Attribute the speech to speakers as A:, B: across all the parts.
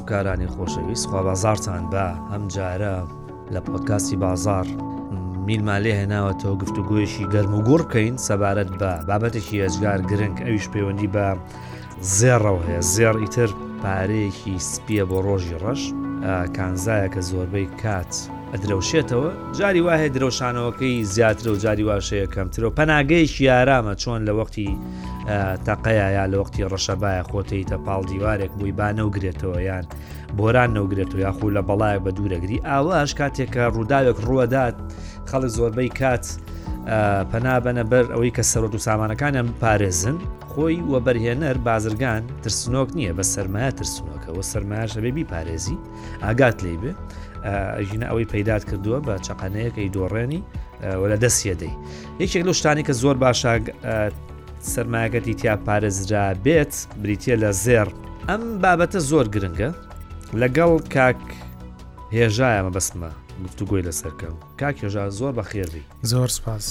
A: هاوکارانی خۆشەویست خوا بازارتان بە هەم جارە لە پۆتکاسی بازار میلمان لێ هێناوەتەوە گفتوگوۆیشی گەرم و گوڕ بکەین سەبارەت بە بابەتێکی ئەجگار گرنگ ئەویش پەیوەندی بە زێڕەوە هەیە زێڕ ئیتر پارەیەکی سپیە بۆ ڕۆژی ڕەش کانزایە کە زۆربەی کات ئەدرەوشێتەوە جاری وایە درەوشانەوەکەی زیاترە و جاری واشەیە کەمترەوە پەناگەیەکی یارامە چۆن لە وەختی تەقەیە یا لە وەختی ڕەشەبایە خۆتەیتە پاڵ دیوارێک بووی با نەوگرێتەوە یان بۆران نەوگرێتەوە یاخود لە بەڵایەک بە دوورەگری ئاواش کاتێکە ڕووداوێک ڕوەدات خەڵک زۆربەی کات پەنابەنە بەر ئەوەی کە سەرۆت و سامانەکانیان بپارێزن خۆی وە بەرهێنەر بازرگان ترسنۆک نییە بە سەرمایە ترسنۆکەوە سەرمایشەبێ بیپارێزی ئاگات لی بێ ژینە ئەوەی پەیدات کردووە بە چقەنەیەکەی دۆڕێنی وە لە دەستێدەی یەکێک لەو شتانی کە زۆر باشە سرمایەکەتی تیا پارێزرا بێت بریتە لە زێر ئەم بابەتە زۆر گرنگە لەگەڵ کاک هێژایەمە بەسمە گفتوگوۆی لەسەرکەم کاک هێژا زۆر بە خێری
B: زۆر سپاس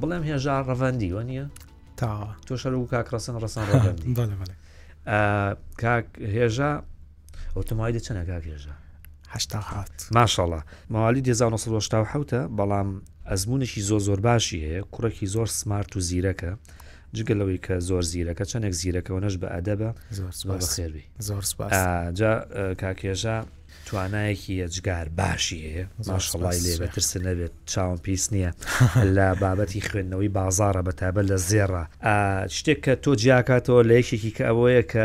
A: بڵێم هێژا ڕەڤەندی وە نیە
B: تا
A: تۆ شەر و کاک ڕسن ڕسان کاک هێژا ئەوتە مای لە
B: چەنە کاکێژە
A: ماشاڵە ماوالی 1970 بەڵام ئەزمونێکی زۆ زۆر باشی هەیە کوڕێکی زۆر سمارت و زیرەکە جگە لەوەی کە زۆر زیرەکە چەندێک زیرەکەەوەش بە ئەدەبە
B: زۆر خێربی زۆر
A: جا کاکێژە توانایەکی یەجگار باشی هەیە ماشڵی لێ بەترس نەبێت چاوم پیس نییە لە بابەتی خوێندنەوەی بازارە بە تابەت لە زێڕە شتێک کە تۆ جیاکاتەوە لە یەکێکی کە ئەوەیە کە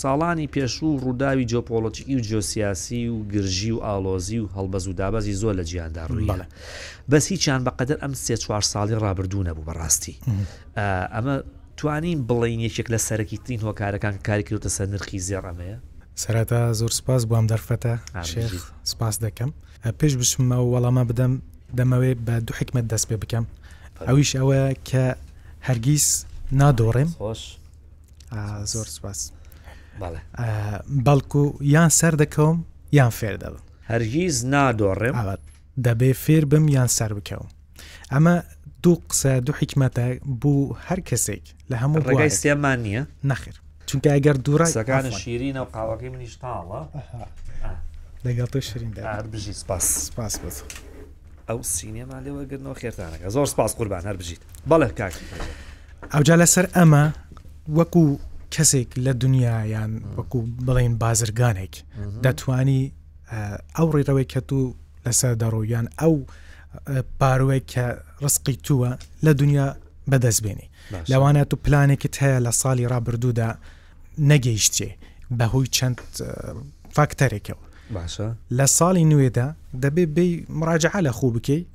A: ساڵانی پێشوو ڕووداوی جۆپۆڵۆتیکی و جیۆسیاسی و گرژی و ئاڵۆزی و هەڵبەز و دابەزی زۆر لە جیهاندا ڕوویدا بەس هیچیان بە قەدەر ئەم سێ چوار ساڵی ڕابردوو نەبوو بەڕاستی ئەمە توانین بڵین یەکێک لە سەرەکی ترین هۆکارەکان کاری کردوتە سەر نرخی زێڕ ئەمەیە
B: سەرەتا زۆر سپاس بۆم دەرفەتە سپاس دەکەم پێش بچمە و وەڵامە بدەم دەمەوێ بە دوو حکمت دەست پێ بکەم ئەویش ئەوە کە هەرگیز نادۆڕێم خۆش زۆر سپاس بەڵکو یان سەر دەکەوم یان فێر دەبم
A: هەرگیز نادۆڕێم
B: دەبێ فێر بم یان سەر بکەوم ئەمە دوو قسە دوو حکمەتە بوو هەر کەسێک لە هەموو
A: ڕێگای سێمان نییە
B: نەخر چونکە ئەگەر
A: دوورەکان شیرینە و قاوەکەی منیش تاڵە
B: لەگەڵ تۆ شرین
A: بژی سپاس
B: سپاس بەس.
A: ئەو سینێما لێ وەرگرنەوە خێرتانەکە زۆر سپاس قوربان هەر بژیت بەڵێ کاک
B: ئەوجا لەسەر ئەمە وەکو کەسێک لە دنیا یان وەکو بڵین بازرگانێک دەتانی ئەو ڕێڕەوەی کە تو لەسەر دەڕۆیان ئەو پاروەی کە ڕسقی تووە لە دنیا بەدەست بێنی لەوانە تو پلانێکت هەیە لە ساڵی ڕابردوودا نەگەیشتێ بەهۆی چەند فاکتەرێکەوە
A: باشە
B: لە ساڵی نوێدا دەبێ بێ مراجعە لە خۆ بکەیت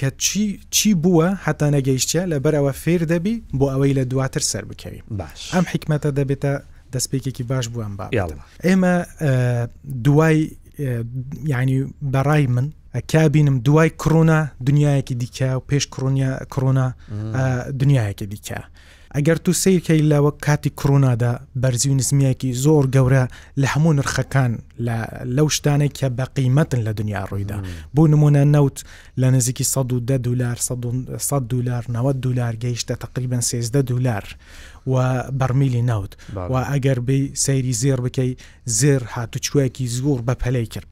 B: کە چی چی بووە هەتا نەگەیشتە لە بەرەوە فێر دەبی بۆ ئەوەی لە دواتر سەر بکەوی
A: باش
B: ئەم حکمەتە دەبێتە دەستپێکێکی باش بووم با ئێمە دوای یعنی بەڕای من کابینم دوای کڕۆنا دنیایەکی دیکە و پێش کڕۆنیا کڕۆنا دنیایەکی دیکە ئەگەر تو سەیر کەی لە وەک کاتی کرونادا بەرزی و نزمیەکی زۆر گەورە لە هەموو نرخەکان لە لەو شتانەی کە بە قیمەتن لە دنیا ڕویدا بو نمونە نەوت لە نزیکی سەد و دە دولار سەد دولار نەوەد دولار گەیشتە تەقریبەن سێزدە دولار و بەرمیلی نەوت و ئەگەر بی سەیری زێر بکەی زێر هاتوچویەکی زۆر بە پەلەی کرد.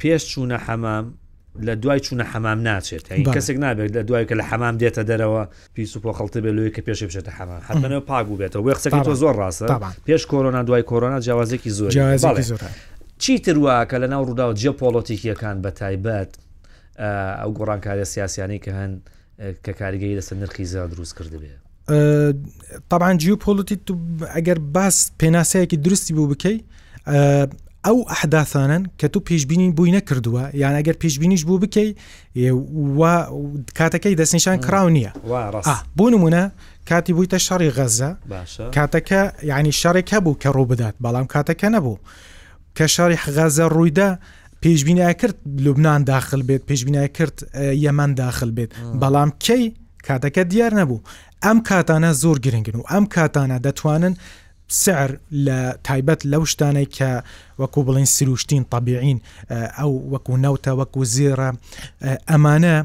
A: پێش چوونە حەمام لە دوای چوونە حەمام ناچێت کەسێک نابێت لە دوای کە لە حەمام دێتە دەرەوە پیس و پۆخەڵتی بێ لەوەی کە پێش بچێتە حەمام حەتەنەوە پاک بوو بێتەوە بۆ قسەکە تۆ زۆر ڕاستە پێش کۆرۆنا دوای کۆرۆنا جیاوازێکی زۆر چیتر واکە لە ناو ڕوودا و جێ پۆڵۆتیکیەکان بە تایبەت ئەو گۆڕانکارە سیاسیانی کە هەن کە کاریگەری لەسەر نرخی زێڕ دروست کردبێ.
B: طبعاان جیوپۆلتی ئەگەر باس پێناسەیەکی درستی بوو بکەیت ئەو ئەحداثانن کە تو پیشبینی بووی نەکردووە یان ئەگەر پیشبینیش بوو بکەیت کاتەکەی دەستنیشان کراو نییە بۆ نمونە کاتی بوویتە شەڕی غەزە کاتەکە ینی شەڕێک هەبوو کە ڕوو بدات بەڵام کاتەکە نەبوو کە شەڕی غەزە ڕوویدا پێشبینای کرد لوبناان داخل بێت پێشبینای کرد یەمەەن داخل بێت بەڵام کەی کاتەکە دیار نەبوو ئەم کاتانە زۆر گرنگن و ئەم کاتانە دەتوانن سعر لە تایبەت لەو شتانەی کە وەکو بڵین سروشتین طبیعین ئەو وەکو نەوتە وەکو زێرە ئەمانە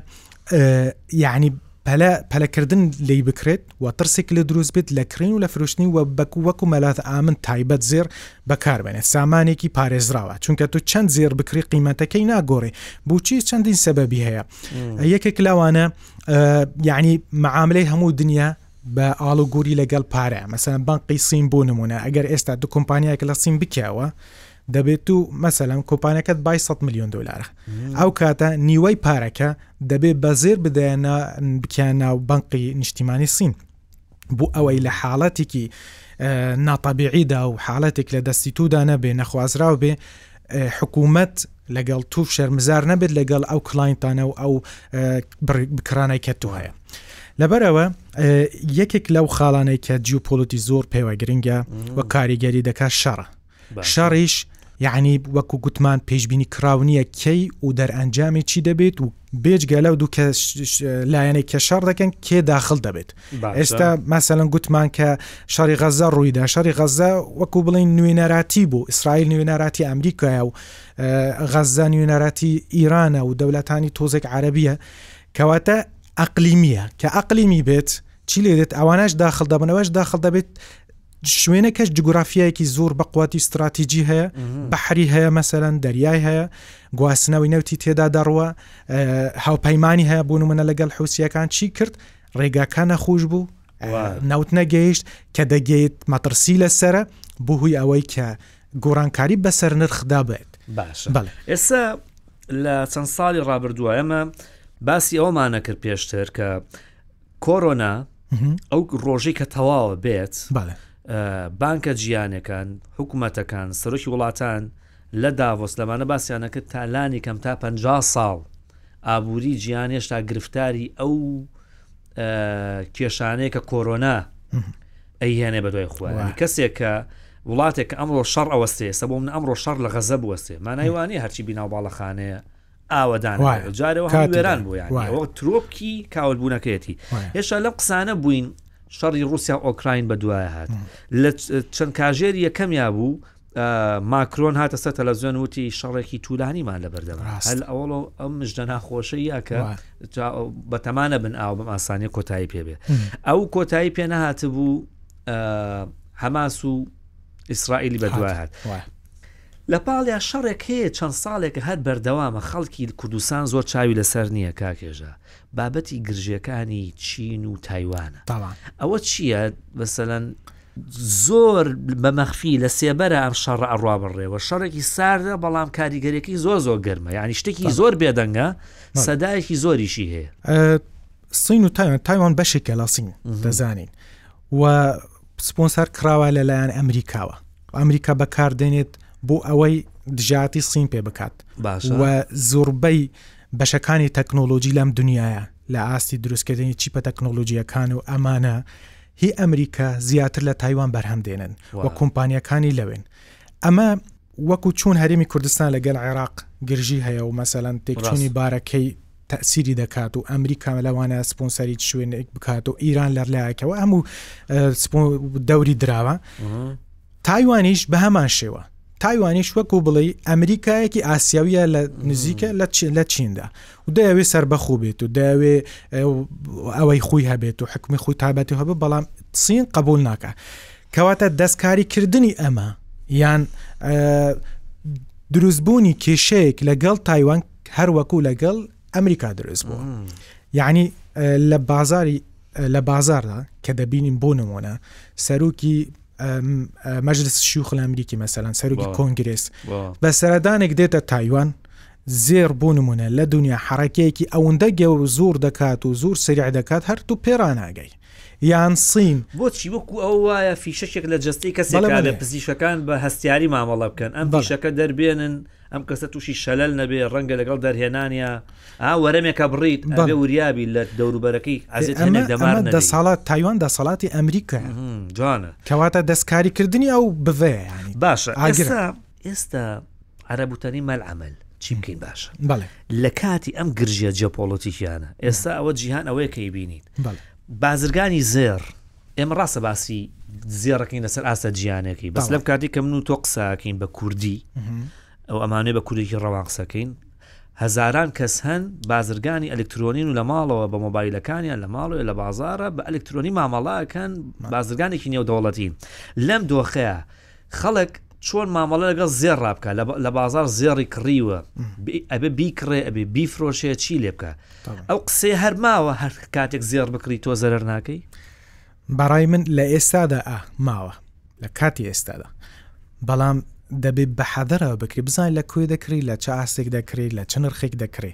B: یعنی پەلە پەلەکردن لی بکرێت و ترسێک لە دروست بێت لە کڕین و لە فرۆشتنی و بەک وەکو مەلاات ئامن تایبەت زێر بەکاربێنێت سامانێکی پارێزراوە چونکە تو چەند زێر بکری قیمەتەکەی ناگۆڕێ بچی چەندین سەبەبی هەیە یەکێک لاوانە یعنی معاملەی هەموو دنیا بە ئاڵوگوری لەگەڵ پارە مەسەن بانقی سین بۆ نمونە ئەگەر ئێستا دو کۆمپانیایەک لە سین بکەوە دەبێت تو مەسەلەن کۆپانەکەت بای 100 میلیۆن دلارە ئەو کاتە نیوەی پارەکە دەبێت بە زێر بدەیەنە بکیان ناو بنقی نیشتیمانی سین بۆ ئەوەی لە حاڵەتێکی ناتەبیعیدا و حاڵەتێک لە دەستی تودا نەبێ نەخوازراو بێ حکوومەت لەگەڵ تو شەرمزار نەبێت لەگەڵ ئەو کلاینتانە و ئەو بکرانای کە تو هەیە لەبەرەوە یەکێک لەو خاڵانەی کە جیوپۆلتی زۆر پێوە گرنگە و کاریگەری دەکات شەڕە شەڕیش یەعنی وەکو گوتمان پێشببینی کرااو نییە کەی و دەرئەنجامی چی دەبێت و بێجگە لەو دوو کە لایەنێک کە شەڕ دەکەن کێ داخل دەبێت ئێستا مەسەلەن گوتمان کە شەڕی غەزە ڕوویدا شەڕی غەزە وەکو بڵین نوێنەراتی بوو ئیسرائیل نوێنەراتی ئەمریکایە و غەزە نوێنەراتی ئیرانە و دەولەتانی تۆزێک عربیە کەواتە ئەقلیمیە کە ئەقلیمی بێت چی لێ دێت ئەوانش داخل دەبنەوەش داخل دەبێت شوێنەکەش جوگرافیایەکی زۆر بە قوتی ستراتیجی هەیە بەحری هەیە مەسەرەن دەریای هەیە گواستنەوەی نەوتی تێدا دەڕوە هاوپەیمانانی هەیە بوون منە لەگەڵ حوسیەکان چی کرد ڕێگاکە نەخۆش بوو نەوت نەگەیشت کە دەگەیت مەترسی لەسرە بۆ هوی ئەوەی کە گۆرانکاری بەسەر نرخدا بێت
A: باش ئێستا لە چەند ساڵی ڕابردوایەمە باسی ئەومانە کرد پێشتر کە کۆرۆنا ئەو ڕۆژەی کە تەواوە بێت بانکە جیانەکان حکوومەتەکان سەرۆکی وڵاتان لە داڤۆس لەمانە باسییانە کرد تالانی کەم تا پ ساڵ ئابووری جیان هێشتا گرفتاری ئەو کێشانەیە کە کۆرۆنا ئەیهێنێ بە دوای خۆیان یعنی کەسێک کە وڵاتێک کە ئەمڕۆ شەڕ ئەوەستێ سە بۆ من ئەمڕۆ شەڕ لە غەزە بوەستێ مانایوانی هەرچی بیناو باڵەخانەیە ئاوەدان جارەوە هەر وێران بوو یانەوە ترۆپکی کاولبوونەکەیەتی هێشتا لەم قسانە بووین شەڕی رووسیا ئۆکراین بە دوایە هات لە چەند کاژێر یەکەمیا بوو ماکرۆن هاتە سەر تەلەزیۆن وتی شەڕێکی تولانیمان لە بەردەما هەل ئەوڵۆ ئەم مژدە ناخۆشەیە کە بەتەمانە بن ئاو بەم ئاسانی کۆتایی پێبێ ئەو کۆتایی پێ نەهات بوو هەماس و ئیسرائیلی بەدوای هات لە پاڵیا شەڕێک هەیە چەند ساڵێکە هەر بەردەوامە خەڵکی کوردستان زۆر چاوی لەسەر نیە کاک هێژا بابەتی گرژیەکانی چین و تایوانە ئەوە چیە مەسەلەن زۆر بە مەخفی لە سێبەرە ئەم شەڕ ئەڕوا بڕێوە شەڕێکی ساردە بەڵام کاریگەرێکی زۆر زۆر گەرمە یعنی شتێکی زۆر بێدەنگە سەدایەکی زۆریشی هەیە
B: سین و تایوان تایوان بەشێکە لە سین دەزانین و سپۆنسەر کراوە لەلایەن ئەمریکاوە ئەمریکا بەکاردێنێت بۆ ئەوەی دژایەتی سین پێ بکات و زۆربەی بەشەکانی تەکنۆلۆژی لەم دنیاە لە ئاستی دروستکردنی چیپە تەکنۆلۆژیەکان و ئەمانە هی ئەمریکا زیاتر لە تایوان بەرهەم دێنن و کۆمپانیەکانی لەوێن ئەمە وەکو چوون هەرمی کوردستان لەگەل عێراق گرژی هەیە و مەسەەن تێکچوونی بارەکەی تەئسیری دەکات و ئەمریکا لەوانەیە سپۆنسەری شوێنێک بکات و ئیران لەر لایەکەوە هەموو دەوری دراوە تایوانیش بە هەمان شێوە تایوانیش وەکو بڵێ ئەمریکایەکی ئاسیاویە لە نزیکە لە چیندا و دەیەوێ سربەخۆ بێت و دەوێ ئەوەی خۆی هەبێت و حکمی خۆی تابەتی هەبێ بەڵام سین قبول ناکە کەواتە دەستکاریکردنی ئەمە یان دروستبوونی کێشەیەک لەگەڵ تایوان هەر وەکو لەگەڵ ئەمریکا دروست بووە یعنی لە بازاری لە بازاردا کە دەبینین بۆ نمونە سەرۆکی مەجلس شیوخ لە ئەمریکی مەسەلەن سەرۆکی کۆنگرس بە سەردانێک دێتە تایوان زێر بۆ نمونە لە دنیا حرەکەیەکی ئەوەندە گە و زۆر دەکات و زۆر سریع دەکات هەرتوو پێراناگەی یان سین
A: بۆچی وەکو ئەو وایە فیشەکێک لە جستەی کەسێک لە پزیشەکان بە هەستیاری مامەڵە بکەن ئەم بەشەکە دەربێنن ئەم کەسە تووشی شەلەل نەبێ ڕەنگە لەگەڵ دەرهێنانیا ئا وەرەمێکە بڕیت بەڵێ. ئەبێ وریابی لە دەوروبەرەکەی
B: ئەزێت ئەمە هێنێک دەمار ئەمە نەدەی دەسەڵات تایوان دەسەڵاتی ئەمریکا مم،
A: جوانە
B: کەواتە دەستکاریکردنی ئەو بڤەیە یانی
A: باشە ئاگرە. ئێستا ئێستا عەرەب و تەنی مەل عەمەل چی بکەین باشە بەڵێ لە کاتی ئەم گرژیە جیۆپۆڵۆتیکیانە ئێستا ئەوە جیهان ئەوەیە کەی بینیت بەڵێ بازرگانی زێڕ ئێمە ڕاستە باسی زێڕەکەین لەسەر ئاستە جیانەکەی بەس لەم کاتی کە من و تۆ قساکەین بە کوردی ئەو ئەمانێ بە کوردێکی ڕەوان قسەکەین هەزاران کەس هەن بازرگانی ئەلکترۆنین و لە ماڵەوە بە مۆبایلەکانیان لە ماڵەوە لە بازارە بە ئەلکترۆنی مامەڵاکەن بازرگانێکی نێودەوڵەتین لەم دۆخەیە خەڵک چۆن مامەڵە لەگەڵ زێڕ ڕابکە لە بازار زێڕی کڕیوە ئەبێ بیکڕێ ئەبێ بیفرۆشێ چی لێ بکە ئەو قسەی هەرماوە هەر کاتێک زێڕ بکڕی تۆ زەرەر ناکەی
B: بەڕای من لە ئێستادا ئا ماوە لە کاتی ئێستادا بەڵام دەبێت بە حەدەرەوە بکری بزان لە کوێ دەکری لە چ ئاستێک دەکری لە چ نرخێک
A: دەکری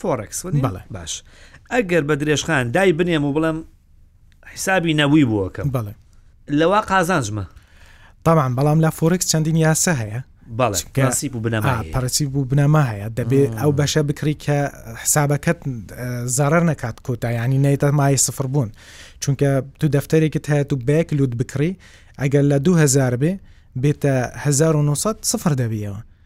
A: فۆڕکس بەڵێ باش ئەگەر بە درێژخان دای بنێم و بڵم حیسابی نەبووی بووەکەم
B: بەڵێ
A: لەوا قازانجمە
B: تامان بەڵام لە فۆرکس چەندین یاسە هەیە
A: بەڵێسی و بنەما
B: پەرسی بوو بنەما هەیە دەبێت ئەو بەشە بکری کە حسابەکەت زارەر نکات کۆتا ینی نەیتە مای سفر بوون چونکە تو دەفتەرێکت هەیە و بەیەک لوت بکڕی ئەگەر لە 2000 بێ بێتە 1970 سفر دەبیەوە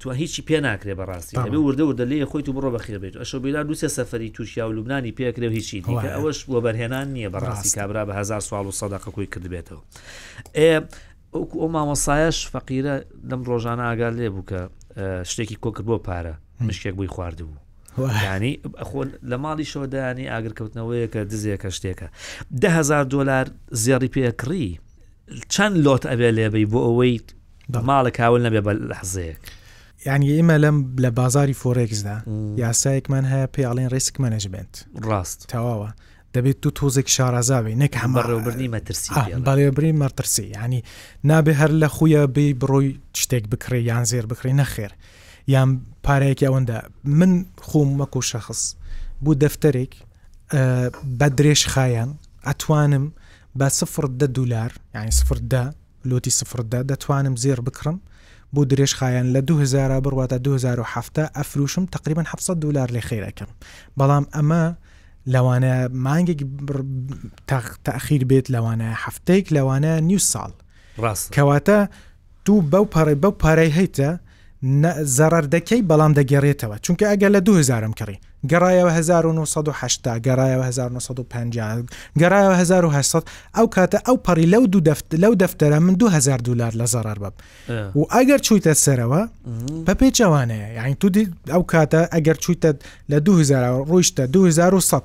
A: تۆ هیچی پێ ناکرێ بەڕاستی ئەبێ وردە وردە لێ خۆیت و بڕۆ بەخێر بێت ئەشۆ بیلا دووسێ سەفەری تورکیا و لوبنانی پێکرێ و هیچی دیکە ئەوەش وەبەرهێنان نییە بەڕاستی کابرا بە هزار سوال و سەدەقە کۆی کردبێتەوە ئەوکو ئەو مامۆسایش فەقیرە لەم ڕۆژانە ئاگار لێ بوو کە شتێکی کۆکرد بۆ پارە مشکێک بووی خواردبوو ینی خۆ لە ماڵی شۆدانی ئاگرکەوتنەوەیە کە دزێکە شتێکە دههزار دلار زێڕی پێکڕی چەند لۆت ئەبێ لێبی بۆ ئەوەی بە ماڵە کاول نەبێ بە لەحزەیەک
B: یعنی ئمە لەم لە بازاری فۆرێکسدا یاسایەکمان هەیە پێ ئاڵین ڕێسک مەنجمنت
A: ڕاست
B: تەواوە دەبێت تو تۆزێک شارازاوی نەک
A: هەم بەڕێوبرنی مەترسی
B: بەڕێبری مەترسی ینی نابێ هەر لە خویە بی بڕۆی شتێک بکڕێ یان زێر بکڕی نەخێر یان پارەیەکی ئەوەندا من خۆم مەکو شەخص بوو دەفتەرێک بە درێژ خایەن ئەتوانم بە سفر دە دولار یعنی سفر دە لۆتی سفر دە دەتوانم زێڕ بکڕم بۆ درێژخایەن لە دوو هەزارا بڕ واتە دوو هەزار و حەفتا ئەفروشم تەقریبەن حەفت سەد دولار لێ خێر ئەکەم بەڵام ئەمە لەوانە مانگێک تاخیر بێت لەوانە هەفتەیەک لەوانە نیو ساڵ
A: ڕاست
B: کەواتە دوو بەو پەڕێ بەو پارەی هەیتە نە زەڕەر دەکەی بەڵام دەگەرێتەوە چونکە ئەگەر لە دوو هەزارم کڕی گەڕایەوە هەزار و نۆ سەد و حەشتا گەڕایەوە هەزار و نۆ سەد و پەنجا گەڕایەوە هەزار و هەشت سەد ئەو کاتە ئەو پەڕی لەو دوو دەفت لەو دەفتەرە من دوو هەزار دولار لە زەڕەر بەم و ئەگەر چوویتە سەرەوە بە پێچەوانەیە یعنی تو ئەو کاتە ئەگەر چوویتە لە
A: دوو هزارەوە ڕۆیشتە دوو هزار و سەد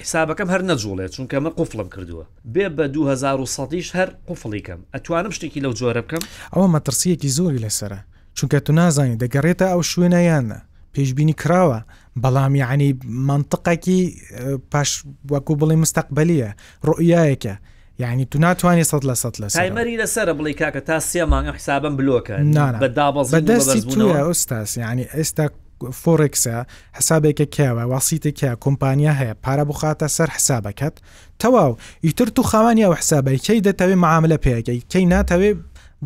A: حیسابەکەم هەر نەجوڵێ چونکە من قوفڵم کردووە بێ بە دوو هەزار و سەدیش هەر قوفڵی کەم ئەتوانم شتێکی لەو جۆرە بکەم؟
B: ئەوە مەترسیەکی زۆری لەسەرە چونکە تو نازانی دەگەرێتە ئەو شوێنە یان نا پێشبینی کراوە بەڵام یەعنی مەنتقەکی پاش وەکو بڵێی مستەقبەلیە ڕوئیایەکە یانی تو ناتوانی سەد لە سەد لەسەرە.
A: تایمەری لەسەرە بڵی کاکە تا سێ مانگ ئەم حسابەم بلۆکە نانا بە دابەزین و بە
B: بەدەستی بەرزبونەوە. تویە ئوستاز یانی ئێستا فۆڕێکسە حسابێکە کیاوە واسیتە کیا کۆمپانیا هەیە پارە بخاتە سەر حسابەکەت تەواو ئیتر تو خاوەنی ئەو حسابەی کەی دەتەوێ معاملە پێکەی کەی ناتەوێ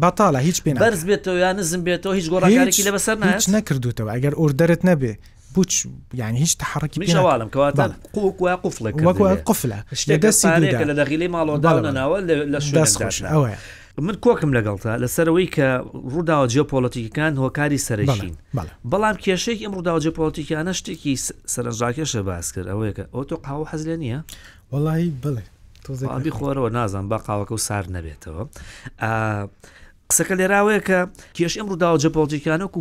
B: بەتاڵە هیچ پێ ناکا.
A: بەرز بێتەوە یا نزم بێتەوە هیچ گۆڕانکارێکی لێ بەسەر نایەت؟
B: هیچ نەکردوتەوە ئەگەر ئۆردەرت نەبێ. پوچ یعنی هیچ تحرکی
A: من شەوالم کەواتە قوک وە قفڵێک وەک
B: قفلە
A: شتێکە سانێکە لە دەغیلی ماڵۆدا ناوە لە
B: شوێنەوە
A: من کۆکم لەگەڵتە لەسەرەوەی کە ڕووداوە جیۆپۆلەتیکەکان هۆکاری سەرشین بەڵام کێشێک ئەم ڕووداوە جیۆپۆلەتیکانە شتێکی سەرنجڕاکێشە باس کرد ئەوەیەکە ئەو تۆ قاوە حەز لێ نییە
B: وڵی بڵێ
A: تۆزەبی خۆرەوە نازان با قاوەکە و سار نەبێتەوە قسەکە لێراوەیە کە کێشەی ئەم ڕووداوە جیۆپۆڵتیکانە وەکو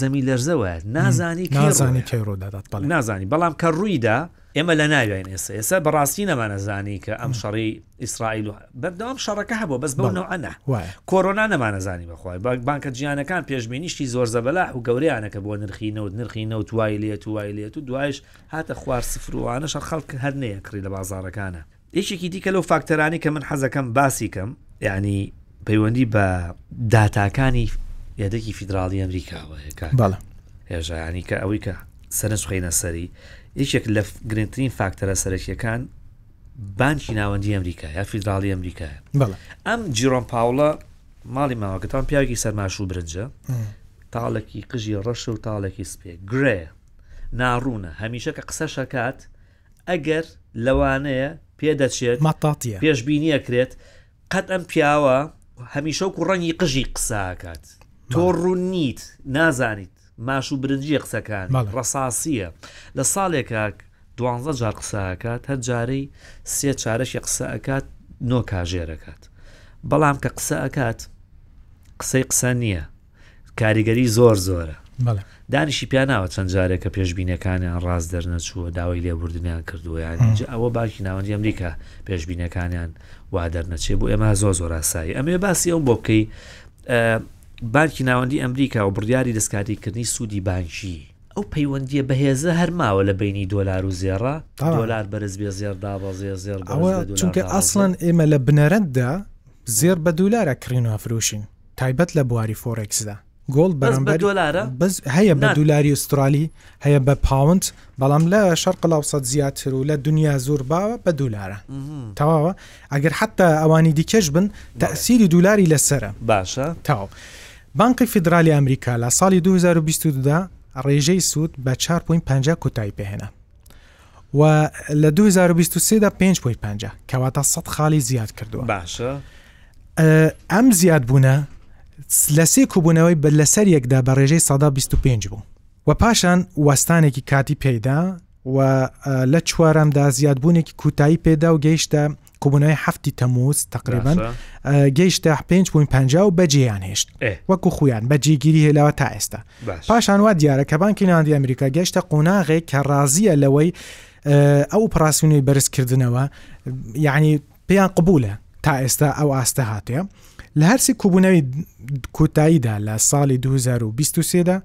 A: زەمین لەرزە وایە، نازانی کەی ڕۆ-
B: نازانی کەی ڕوودادات بەڵێ
A: نازانی بەڵام کە ڕوویدا ئێمە لە ناویان ئێستا ئێستا بەڕاستی نەمانەزانی کە ئەم شەڕی ئیسرائیل و بەردەوام شەڕەکە هەبوو بەس بەو نەوعە نە وایە کۆرۆنا نەمانەزانی بەخوای با- بانکە جیانەکان پێشبینیشتی زۆر زەبەلاح و گەوریانەکە بۆ نرخی نەوت نرخی نەوت وای لێت و وای لێت و دوایش هاتە خوار سفروانەشە خەڵک هەر نەیە کڕی لە بازارەکانە یەکێکی دیکە لەو فاکتەرانەی کە من حەزەکەم باسی کەم یعنی پەیوەندی بە داتاکانی یادەکی فیدراڵی ئەمریکاوە
B: بەڵە
A: هێژانی کە ئەوەی کە سەرە سخینە سەری یەکێک لە گرنگترین فاکتەرە سەرەکیەکان بانکی ناوەندی ئەمریکا یا فیدراڵی ئەمریکا ئەم جیرۆم پاوڵە ماڵی ماوەکەتان پیاوێکی سەرماش و برنجە تاڵێکی قژی ڕەش و تاڵێکی سپێ گرێ ناڕوونە هەمیشە کە قسە شکات ئەگەر لەوانەیە پێدەچێت
B: مەتاتیە.
A: پێشبینی ئەکرێت قەت ئەم پیاوە هەمیشە وەکو ڕەنگی قژی قسە ئەکات تۆ بەڵێ. ڕوون نیت نازانیت ماش و برنجیە قسەکانی بەڵێ. ڕەساسیە لە ساڵێکا دوانزە جار قسە ئەکات هەر جارەی سێ چارەکی قسە ئەکات نۆ کاژێر ئەکات بەڵام کە قسە ئەکات قسەی قسە نیە. کاریگەری زۆر زۆرە دانیشی پیاناوە چەند جارێک کە پێشببینەکانیان ڕاست دەرنەچووە داوای لێبوردنیان کردووە یانجا ئەوە باکی ناوەندی ئەمریکا پێشببینەکانیان وا دەرنەچێ بۆ ئێمە زۆ زۆر ئاسایی ئەمێ باسی ئەو بۆ بکەی بانکی ناوەندی ئەمریکا و بڕیاری دەستکاریکردنی سوودی بانکی ئەو پەیوەندیە بەهێزە هەرماوە لە بینی دۆلار و زێڕە دۆلار بەرز بێ زێر دابە زێر زێر
B: چونکە ئەسڵەن ئێمە لە بنەرەتدا زێر بە دولارە کڕین و فرۆشین تایبەت لە بواری فۆڕێکسدا گۆڵد بەس
A: بە دۆلارە بەس
B: هەیە بە دولاری ئوسترالی هەیە بە پاونت بەڵام لە شەر قلااوسەد زیاتر و لە دنیا زۆر باوە بە دولارە تەواوە ئەگەر حتا ئەوانی دیکەش بن تەسیری دولاری لەسرە
A: باشە
B: تاو بانقی فیدرالی ئەمریکا لە ساڵی 2022دا ڕێژەی سوود بە 4.5 کوتای پێهێنا و لە 2023 دا 5.5 کەواتە سەد خاڵی زیاد کردووە
A: باشە
B: ئەم زیاد بوونە لە سێ کوبوونەوەی بەر لەسەر یەکدا بە ڕێژەی سەدا 25 بوو و پاشان وەستانێکی کاتی پێدا و لە چوارەمدا زیادبوونێکی کوتایی پێدا و گەیشتە کۆبوونەوەی هەفتی تەموز تقریبان گەیشتە 5.5 و بەجێیان هێشت وەکو خۆیان بە جێگیری هێلاوە تا ئێستا پاشان وا دیارە کە بانکی ناندی ئەمریکا گەشتە قۆناغێک کە ڕازیە لەوەی ئەو پراسیونەی بەرزکردنەوە یعنی پێیان قبولە تا ئێستا ئەو ئاستە هاتێ لە هەرسی کوبوونەوەی کۆتاییدا لە ساڵی 2023دا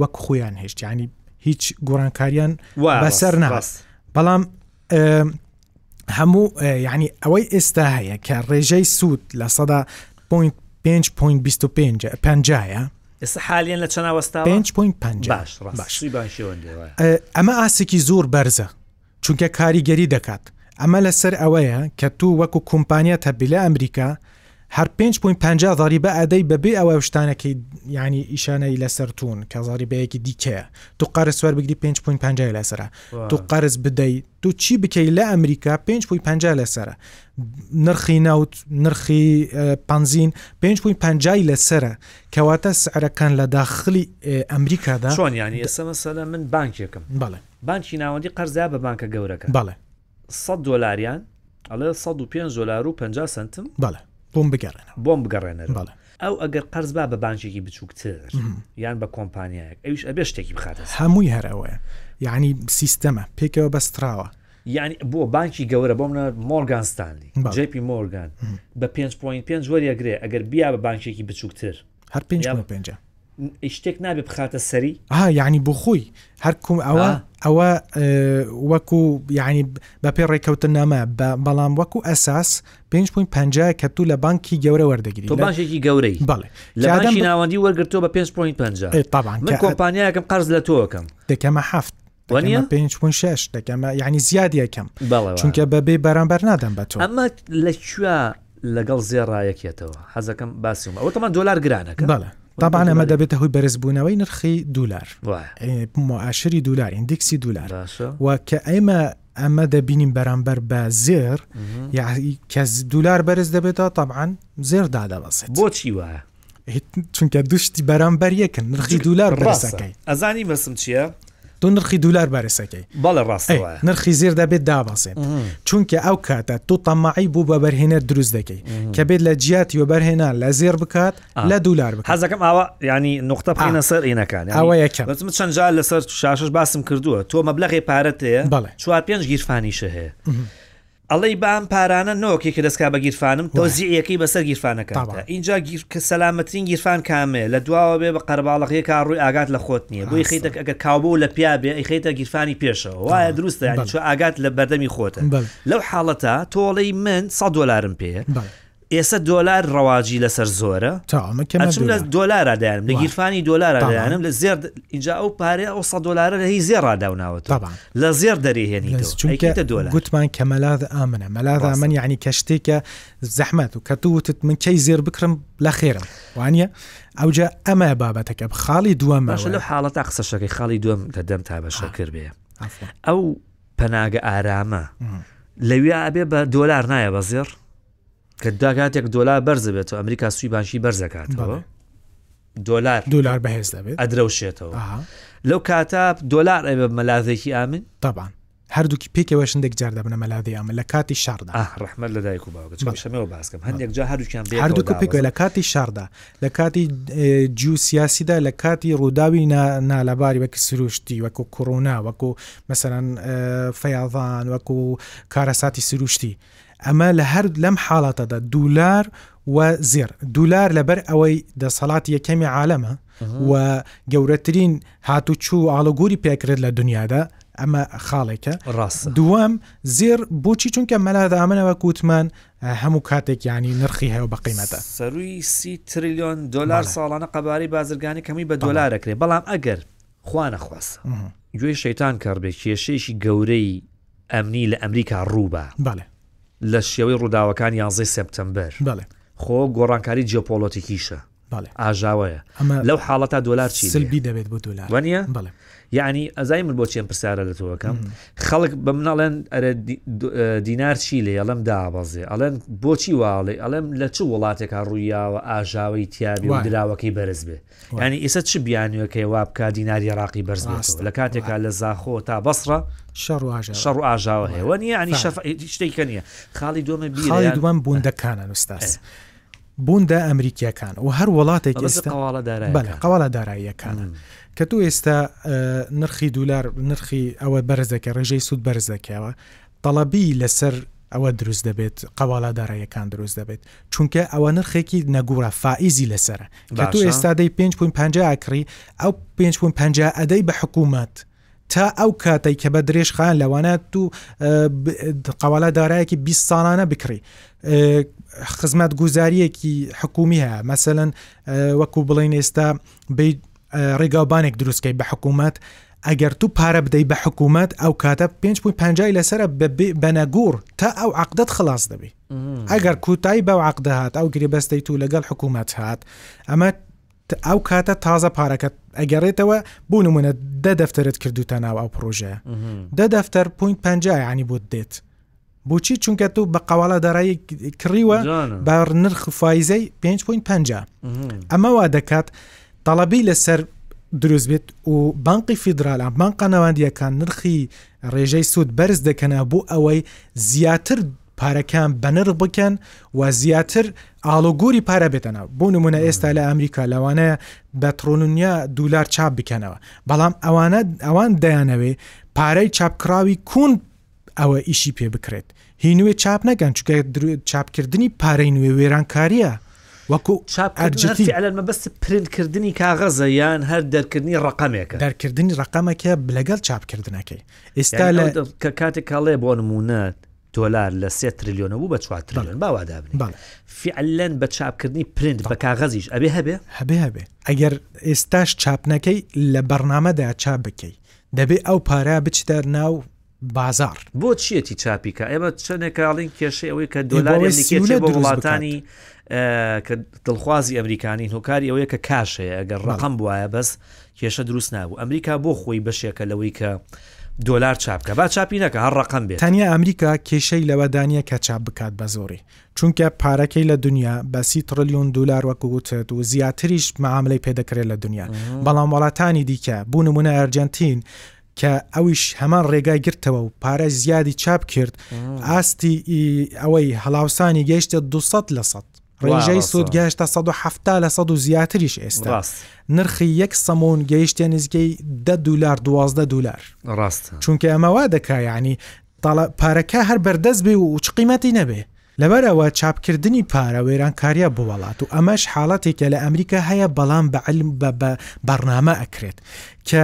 B: وەک خۆیان هێشت ینی هیچ گۆڕانکاریان بەسەر ناست بەڵام هەموو یعنی ئەوەی ئێستا هەیە کە ڕێژەی سوود لە سەدا پوین 5.25 پنجایە
A: ئێستا حالیان لە چەناوەستا
B: 5.5 ئەمە ئاسێکی زۆر بەرزە چونکە کاریگەری دەکات ئەمە لەسەر ئەوەیە کە تو وەکو کۆمپانیات هەبی لە ئەمریکا هەر پێنج پوین پەنجا ضریبە ئەدەی بە بێ ئەوە شتانەکەی یعنی ئیشانەی لەسەر تون کە ضریبەیەکی دیکەیە تو قەرز سوار بگری پێنج پوین پەنجای لەسرە تو قەرز بدەی تو چی بکەی لە ئەمریکا پێنج پوین پەنجا لەسرە نرخی ناوت نرخی پەنزین پێنج پوین پەنجای لەسرە کەواتە سعرەکان لە داخلی ئەمریکادا
A: چۆن یانی ئێستا مەسەلە من بانکێکم
B: بەڵێ
A: بانکی ناوەندی قەرزا بە بانکە گەورەکە
B: بەڵێ
A: سەد دۆلاریان ئەڵێ سەد و پێنج دۆلار و پەنجا سەنتم
B: بەڵێ بۆم بگەڕێنەوە
A: بۆم بگەڕێنەرەوە بەڵێ. ئەو ئەگەر قەرز با بە بانکێکی بچووکتر یان بە کۆمپانیایەک ئەویش ئەبێ شتێکی بخاتە سەر
B: هەمووی هەر ئەوەیە یەعنی سیستەمە پێکەوە بەستراوە
A: یەعنی بۆ بانکی گەورە بۆ منە مۆرگان ستانلی بەڵێ. جەی پی مۆرگان بە پێنج پۆینت پێنج وەریەگرێ ئەگەر بیا بە بانکێکی بچووکتر
B: هەر پێنج یا- کۆمە پێنجە ئی
A: شتێک نابێ بخاتە سەری
B: ها یعنی بۆ خۆی هەر کوم ئەوە آه. ئەوە اه، وەکو یعنی بە پێ ڕێککەوتن نامە بە- بەڵام وەکو ئەساس 5.5 کە تو لە بانکی گەورە وەردەگری تۆ لە-
A: باشێکی گەورەی
B: بەڵێ
A: لە کە ئادەم بانکی ب- ناوەندی وەرگرتۆ بە 5.5 ئەی
B: طبعاً من کە-
A: کۆمپانیایەکەم قەرز لە تۆکەم
B: دەکەمە هەفت وانە پێ چون شش دەکەمە یعنی زیاد یەکەم چونکە بەبێ بەرامبەر نادەم بە تۆ
A: ئەمە لە کوێ لەگەڵ زێڕایەکێتەوە حەزەکەم باسیوم ئەوتەمان دۆلار گرانەکە
B: بەڵە دابان ئەمە دەبێتە هۆی بەرزبوونەوەی نرخی دولار معاشری دولار ئیندکسی دولار و کە ئێمە ئەمە دەبینیم بەرامبەر بە زێر کەس دولار بەرز دەبێتەوە طبعاان زێر دادەبەسێت
A: بۆچی وایە
B: چونکە دوشتی بەرامبەر یەکن نرخی دولار بەڕاستەکەی
A: ئەزانی بەسم چییە؟
B: دو نرخی دولار بارەسەکەی
A: بەڵە ڕاست
B: نرخی زیر دەبێت دابەزێت چونکە ئەو کاتە تو تەماعی بوو بە بەرهێنەر دروست دەکەی کە بێت لە جیاتی و بەرهێنا لە زێر بکات لە دولار
A: حەزەکەم ئاوا ینی نقطە پێینە سەر عینەکان
B: ئەوە یەکە
A: چەند جار لەسەر شاشش باسم کردووە تۆ مەبلغی پارەتەیە
B: بەڵێ
A: چوار پێنج گیرفانیشە هەیە ئەڵێی با ئەم پارانە نۆکەی کە دەسکا بە گیرفانم تۆ زیعیەکەی بەسەر گیرفانەکاندا ئینجا گیر کە سەلامەترین گیرفان کامەیە لە دواوە بێ بە قەرەباڵەغیە کا ڕووی ئاگات لە خۆت نییە بۆی خیتە ئەگەر کاوبۆ و لە پیا بێ ئەیخیتە گیرفانی پێشەوە وایە دروستە یانی چۆ ئاگات لە بەردەمی خۆتە لەو حاڵەتە تۆڵێی من سەد دۆلارم پێیە ئێسە دۆلار ڕەواجی لەسەر زۆرە ئەچم لە دۆلارا دەیانم لە گیرفانی دۆلارا دەیانم لە زێر ئینجا ئەو پارێ ئەو سە دۆلارە لە هی زێر ڕداوناوەت لە زێر دەریهێنیتە دۆلار
B: گوتمان کە مەلاذ ئامنە مەلاذ من یعنی کە شتێکە زەحمەت و کە تو وتت من کەی زێر بکڕم لە خێرم وانە ئەوجا ئەمە بابەتەکە خاڵی دووەم
A: باشە لە حاڵەتا قسەشەکەی خاڵی دوم کە دەم تا بەشە کرد بێ ئەو پەناگە ئارامە لەویا ئەبێ بە دۆلار نایە بە زێر کە دا کاتێک دۆلار بەرزەبێتەوە ئەمریکا سوی بانکی بەرزەکاتەوە دۆلار
B: دۆلار بەهێز دەبێت
A: ئەدرەوشێتەوە لەو کاتا دۆلار ئەبێ مەلاذێکی ئامن
B: تابان هەردووکی پێکەوە شندێک جار دەبنە مەلاذی ئەمە لە کاتی شاردا
A: ڕحمەت لە دایک و باوکەشەمەوە باسکەم هەندێک جا هەردووکیان
B: هەردووکە پێکەوە لە کاتی شاردا لە کاتی جیو سیاسیدا لە کاتی ڕووداوی نالەباری وەکی سروشتی وەکو کۆڕۆنا وەکو مەسەرەن فەیاضان وەکو کارەساتی سروشتی ئەمە لە هەر لەم حاڵەتەدا دولار و زێر دولار لەبەر ئەوەی دەسەڵاتی یەکەمی عالەمە و گەورەترین هاتوچوو و ئاڵۆگوری پێکرێت لە دنیادا ئەمە خاڵێکە
A: ڕاست
B: دووەم زێر بۆچی چونکە مەلاد ئامنەوە کووتمان هەموو کاتێک ینی نرخی هەیە بە قیمەتە
A: سەروی سی تریلیۆن دلار ساڵانە قەبارەی بازرگانی کەمی بە دۆلارەکرێ بەڵام ئەگەر خوانەخواست گوێی شەیتان کەڕبێ کێشەیەکی گەورەی ئەمنی لە ئەمریکا ڕوو بە
B: بەڵێ.
A: لە شێوەی ڕووداوەکان یانزەی سێپتەمبەر
B: بەڵێ.
A: خۆ گۆڕانکاری جیۆپۆڵۆتیکیشە بەڵێ. ئاژاوەیە ئەمە لەو حاڵەتا دۆلار چی بێ
B: سلبی دەبێت بۆ دۆلار
A: وەنیە؟ بەڵێ. یەعنی ئەزای من بۆچی ئەم پرسیارە لە تۆ ئەکەم مم. خەڵک بە من ئەڵێن ئەرێ دی- دو- ئە، دینار چی لێ ئەڵێم دابەزێ ئەڵێن بۆچی وا ئەڵێی ئەڵێم لە چ وڵاتێکا ڕوویاوە ئاژاوەی تیابێ و وایە. دراوەکەی بەرز بێ یانی ئیسە چ بیانوێکەیە وا بکە دیناری ڕاقی بەرز بێت لە کاتێکا لە زاخۆ تا بەسڕە شەڕ شەڕ و ئاژاوە هەیە وە نیە ئەنی شەف شتێکە نیە خاڵی دومە
B: بیڵی دوان بووندەکانە نوستاس. بووندا ئەمریکیەکان و هەر وڵاتێک قواڵە داراییەکان کە تۆ ئێستا نرخی دولار نرخی ئەوە بەرزەکە ڕێژەی سوود بەرزەکەەوە تەڵەبی لەسەر ئەوە دروست دەبێت قەواڵا داراییەکان دروست دەبێت چونکە ئەوە نرخێکی نەگوڕە فائیزی لەسرە کە تو ئێستادەی 5.5 ئاکڕی ئەو 5.5 ئەدەی بە حکوومەت تا ئەو کاتێک کە بە درێژخان لەوانە تو قەوالا دارایەکی 20 ساڵانە بکڕی خزمەت گوزاریەکی حکومی هەیە مەسەەن وەکو بڵین ئێستا ڕێگاوبانێک دروستکەی بە حکوومەت ئەگەر تو پارە بدەی بە حکوومەت ئەو کاتە 5.5 لەسەر بەنەگور تا ئەو عقدت خلاص دەبی ئەگەر کوتایی بەو عقدە هات ئەو گرێبەستی تو لەگەڵ حکوومەت هات ئەمە ئەو کاتە تازە پارەکەت ئەگەڕێتەوە بۆ نمونە دە دەفتەرت کردوتە ناو ئەو پرۆژەیە دە دەفتەر پوین پ ینی بۆت دێت بوچی چونکە تو بە قەواڵە دارایی کڕیوە بە نرخ فیزەی 5.5 ئەمە وا دەکات تەڵەبی لەسەر دروست بێت و بانقی فیدرالە بانقا ناواندیەکان نرخی ڕێژەی سوود بەرز دەکەنە بۆ ئەوەی زیاتر پارەکان بەنرخ بکەن و زیاتر ئالۆگۆری پارە بێتەنە بۆ نمونە ئێستا لە ئەمریکا لەوانەیە بە ترۆنیا دولار چاپ بکەنەوە بەڵام ئەوانە ئەوان دەیانەوێ پارەی چاپکراوی کون ئەوە ئیشی پێ بکرێت هی نوێ چاپ نەکەن چکە چاپکردنی پارەی نوێ وێرانکاریە وەکو
A: چاپمەبەست پرندکردنی کاغەزە یان هەر دەرکردنی ڕقمێکە
B: دەرکردنی ڕقمەکە لەگەڵ چاپکردنەکەی ئێستا لە
A: کە کاتێک کاڵێ بۆ نمونە دۆلار لە سێ تریلیۆنە بوو بە چوار تریلیۆن باوادابن فعلەن بە چاپکردنی پرند بە کاغەزیش ئەبێ هەبێ
B: هەبێ هەبێ ئەگەر ئێستاش چاپنەکەی لە بەرنمەدا چاپ بکەی دەبێ ئەو پارە بچتە ناو بازاڕ.
A: بۆ چیەتی چاپی کا ئێمە چەنێکە ئەڵین کێشەی ئەوەی کە دۆلاری ئەمریکی چێ بۆ وڵاتانی کە دڵخوازی ئەمریکانین هۆکاری ئەوەیە کە کاش هەیە ئەگەر ڕقم بواە بەس کێشە دروست نابوو ئەمریکا بۆ خۆی بەشێکە لەوەی کە دۆلار چاپکە با چاپی نەکە هەر ڕقم بێت
B: تەنیا ئەمریکا کێشەی لەوەدانە کە چاپ بکات بە زۆری چونکە پارەکەی لە دنیا بە سی تڕلیۆن دلار وەکو وتت و زیاتریش معاملەی پێدەکرێت لە دنیا بەڵام وڵاتانی دیکە بوونمونە ئەرجنتین کە ئەویش هەمان ڕێگای گرتەوە و پارە زیادی چاپ کرد ئاستی ئەوەی هەڵاوسانی گەیشتە 200 لە سەد ڕێژەی سود گەشتە 1970 لە سەد و زیاتریش ئێستا نرخی یەک سەمون گەیشتە نزیکەی دە دلار دوازدە دلار
A: ڕاست
B: چونکە ئەمەوا دەکایانی پارەکە هەر بەردەست بێ و چقیمەتی نەبێ لەبەر ئەوە چاپکردنی پارە وێرانکاریە بۆ وەڵات و ئەمەش حاڵەتێکە لە ئەمریکا هەیە بەڵام بە علم بە بە بەڕنامە ئەکرێت کە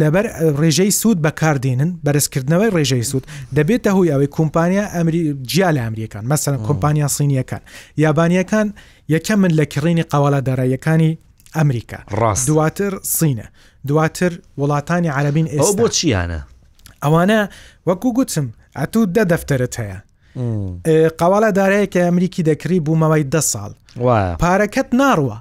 B: لەبەر ڕێژەی سوود بەکاردێنن بەرزکردنەوەی ڕێژەی سوود دەبێتە هۆی ئەوەی کۆمپانیا ئەمری جیا لە ئەمریەکان مەسەن کۆمپانیا سینیەکان یابانیەکان یەکە من لە کڕینی قەواڵە داراییەکانی ئەمریکا
A: ڕاست
B: دواتر سینە دواتر وڵاتانی عربین ئێوە
A: بۆ چیانە
B: ئەوانە وەکو گوتم ئەتوو دە دەفتەرت هەیە قەواڵە دارایەکی ئەمریکی دەکری بوو مەوەی ده ساڵ پارەکەت ناڕوە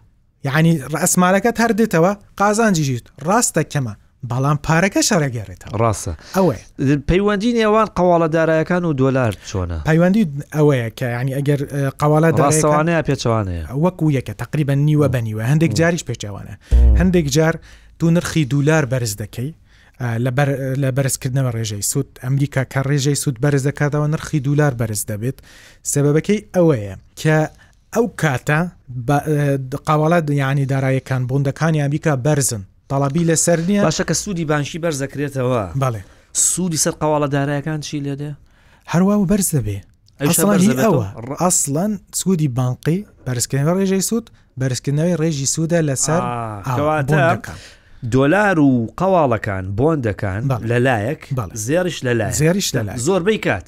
B: یعنی ڕئسمالەکەت هەر دێتەوە قازانجیژیت ڕاستە کەمە بەڵام پارەکە شەرەگەێتەوە
A: ڕاستە
B: ئەوەیە
A: پەیوەندی نێوان قەواڵە دارایەکان و دۆلار چۆنە
B: پەیوەندی ئەوەیە کە ینی ئەگەر قەواڵە
A: داڕاستەوانەیە پێچوانەیە
B: وەکو یەکە تقریبا نیوە بەنیوە هەندێک جاریش پێچوانە هەندێک جار دوو نرخی دولار بەرز دەکەی لە بەرزکردنەوە ڕێژەی سود ئەمریکا کە ڕێژەی سود بەرز دەکاتەوە نرخی دولار بەرز دەبێت سەبەکەی ئەوەیە کە ئەو کاتە قاوەڵات ینی دارایەکان بوندەکانی ئەمریکا بەرزن تەڵەبی لەسەر نیە
A: باشە کە سوودی بانشی بەرزەکرێتەوە
B: بەڵێ
A: سوودی سەر قاوەڵە دارایەکان چی لێ
B: دێ هەروە بەرز دەبێ ئەسڵەن سوودی بانقی بەرزکردن ڕێژەی سوود بەرزکردنەوەی ڕێژی سوودە لەسەر بۆندەکان.
A: دۆلار و قەواڵەکان، بۆندەکان، لەلایەک،
B: زێڕیش لەلایەک،
A: زۆربەی کات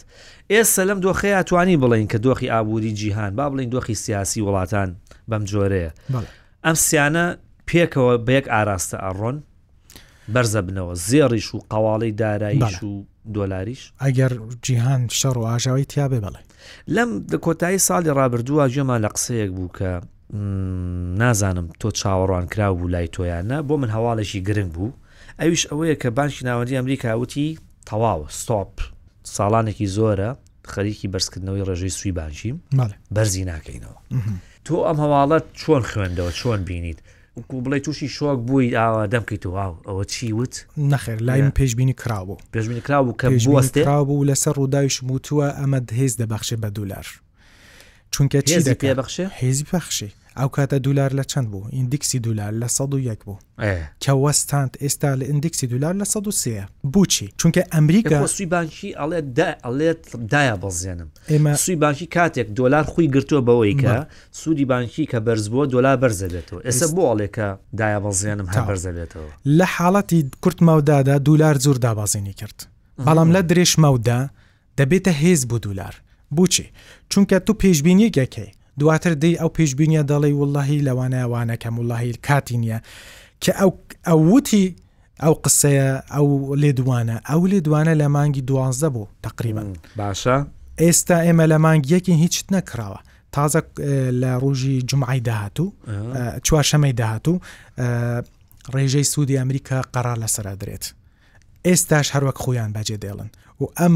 A: ئێستا لەم دۆخەیا توانین بڵێین کە دۆخی ئابووری جیهان با بڵین دۆخی سیاسی وڵاتان بەم جۆرەیە ئەم سیانە پێکەوە بە یەک ئاراستە ئەڕۆن، بەرزە بنەوە زێڕیش و قەواڵی دارایش و دۆلاریش
B: ئەگەر جیهان شەڕ و ئاژاوی تیاابێ بڵێ
A: لەم کۆتایی ساڵی ڕابردووە جێمان لە قسەیەک بوو کە نازانم تۆ چاوەڕوان کراو بوو لای تۆیانە بۆ من هەواڵێکی گرنگ بوو ئەویش ئەوەیە کە بانکی ناوەندی ئەمریکا وتی تەواوە ستۆپ ساڵانێکی زۆرە خەریکی بەرزکردنەوەی ڕێژەی سوی بانشیم بەرزی ناکەینەوە تۆ ئەم هەواڵەت چۆن خوێندەوە چۆن بینیت وەکو بڵێ تووشی شۆک بووی ئاوا دەم کەیتەوە واو ئەوە چی وت؟
B: نەخێر لای من پێشبینی
A: کراو بوو. پێشبینی کراو بوو کە پێشبینی بوەستێ؟
B: کراو بوو و لەسەر ڕووداویشم وتووە ئەمە هێز دەبەخشێ بە دولار. چونکە چی
A: هێزی دەکا؟ پێبەخشێ؟
B: هێزی بەخشی. ئەو کاتە دولار لە چەند بوو؟ ئیندیکسی دولار لە سەد و یەک بوو. ئەه. کە وەستاند ئێستا لە ئیندیکسی دولار لە سەد و سێ یە. بۆچی؟ چونکە ئەمریکا دەبوە
A: سوی بانکی ئەڵێ دا ئەڵێت دایە بەزێنم. ئێمە سوی بانکی کاتێک دولار خووی گرتووە بەوەی کە بەڵێ. سودی بانکی کە بەرز بووە دۆلار بەرز دەبێتەوە ئێستا بۆ ئەڵێ کە دایابەزیێنم هەر بەرز دەبێتەوە.
B: لە حاڵەتی کورت مەودادا دولار زور دابازینی کرد بەڵام لە درێژ مەودا دەبێتە هێز بو دولار بوچی چونکە تو پێشبینیەک ئەکەی دواتر دێی ئەو پێشبینیە دەڵێی واللەهی لەوانەیە وانەکەم واللەهی کاتی نیە کە ئەو ئەو وتی ئەو قسەیە ئەو لێدوانە ئەو لێدوانە لە مانگی دوازدە بوو تقریبان
A: باشە
B: ئێستا ئێمە لە مانگ یەکین هیچت نەکراوە تازە لە ڕۆژی جمعی داهاتوو چوارشەمەی داهاتوو ڕێژەی سوودی ئەمریکا قەرار لەسرە درێت ئێستاش هەروەک خۆیان بەجێ دێڵن و ئەم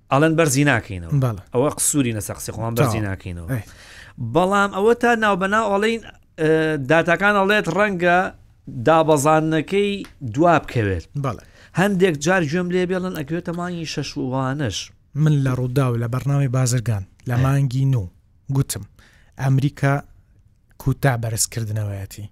A: ئەڵێن بەرزی ناکەینەوە ئەوە قسووری لەسە قسە خۆمان بەرزی ناکەینەوە بەڵام ئەوە تا ناوبەنا ئەڵین داتاکان ئەڵێت ڕەنگە دابەزانەکەی دوا بکەوێت
B: بەڵێ
A: هەندێک جار گوێم لێ بێڵن ئەگوێتە مانگی شەشوانش
B: من لە ڕوودا و لە بەرنامی بازرگان لە مانگی نو گوتم ئەمریکا کوتا بەرزکردنەوەیەتی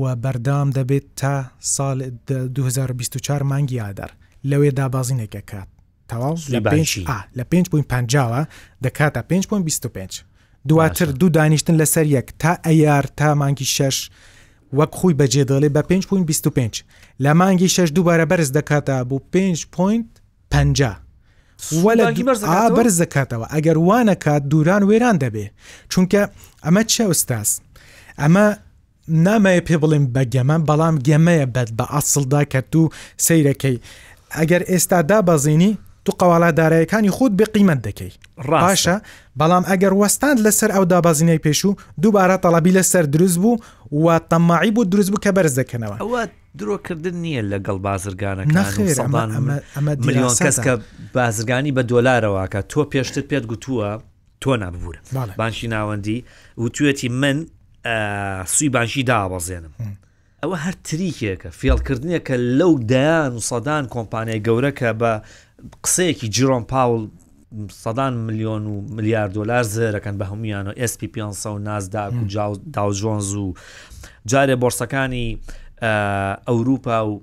B: و بەردام دەبێت تا سال 2024 مانگی ئادار لەوێ دابازینێکەکات تەواو لە پێنج لە پێنج بووین پەنجاوە دەکاتە پێنج پوین بیست و پێنج دواتر دوو دانیشتن لەسەر یەک تا ئەیار تا مانگی شەش وەک خۆی بەجێ دەڵێ بە پێنج پوین بیست و پێنج لە مانگی شەش دووبارە بەرز دەکاتە بۆ پێنج پوین پەنجا بەرز دەکاتەوە ئەگەر وانەکات دوران وێران دەبێ چونکە ئەمە چە ئوستاز ئەمە نامەوێ پێ بڵێم بە گەمە بەڵام گەمەیە بەت بە ئەسڵدا کە تو سەیرەکەی ئەگەر ئێستا دابەزینی تو قەواڵا دارایەکانی خۆت بێ قیمەت دەکەی ڕاشە بەڵام ئەگەر وەستان لەسەر ئەو دابازینەی پێشوو دووبارە تەڵەبی لەسەر دروست بوو و تەماعی بۆ دروست بوو کە بەرز دەکەنەوە
A: ئەوە درۆکردن نییە لەگەڵ بازرگانەکە نەخێر ئەمە ئەمە ملیۆن کەس کە بازرگانی بە دۆلارەوەکە تۆ پێشتر پێت گوتووە تۆ ناببوورە بانشی ناوەندی وتوێتی من سوی بانشی دابەزێنم ئەوە هەر تریکێکە فێڵکردنیە کە لەو دەیان و سەدان کۆمپانیای گەورە کە بە قسەیەکی جیرۆم پاول سەدان میلیۆن و ملیار دلار زێرەکەن بە هەمویان و SP 500 و نازدا داوجۆنز و جارێ بۆرسەکانی ئەوروپا و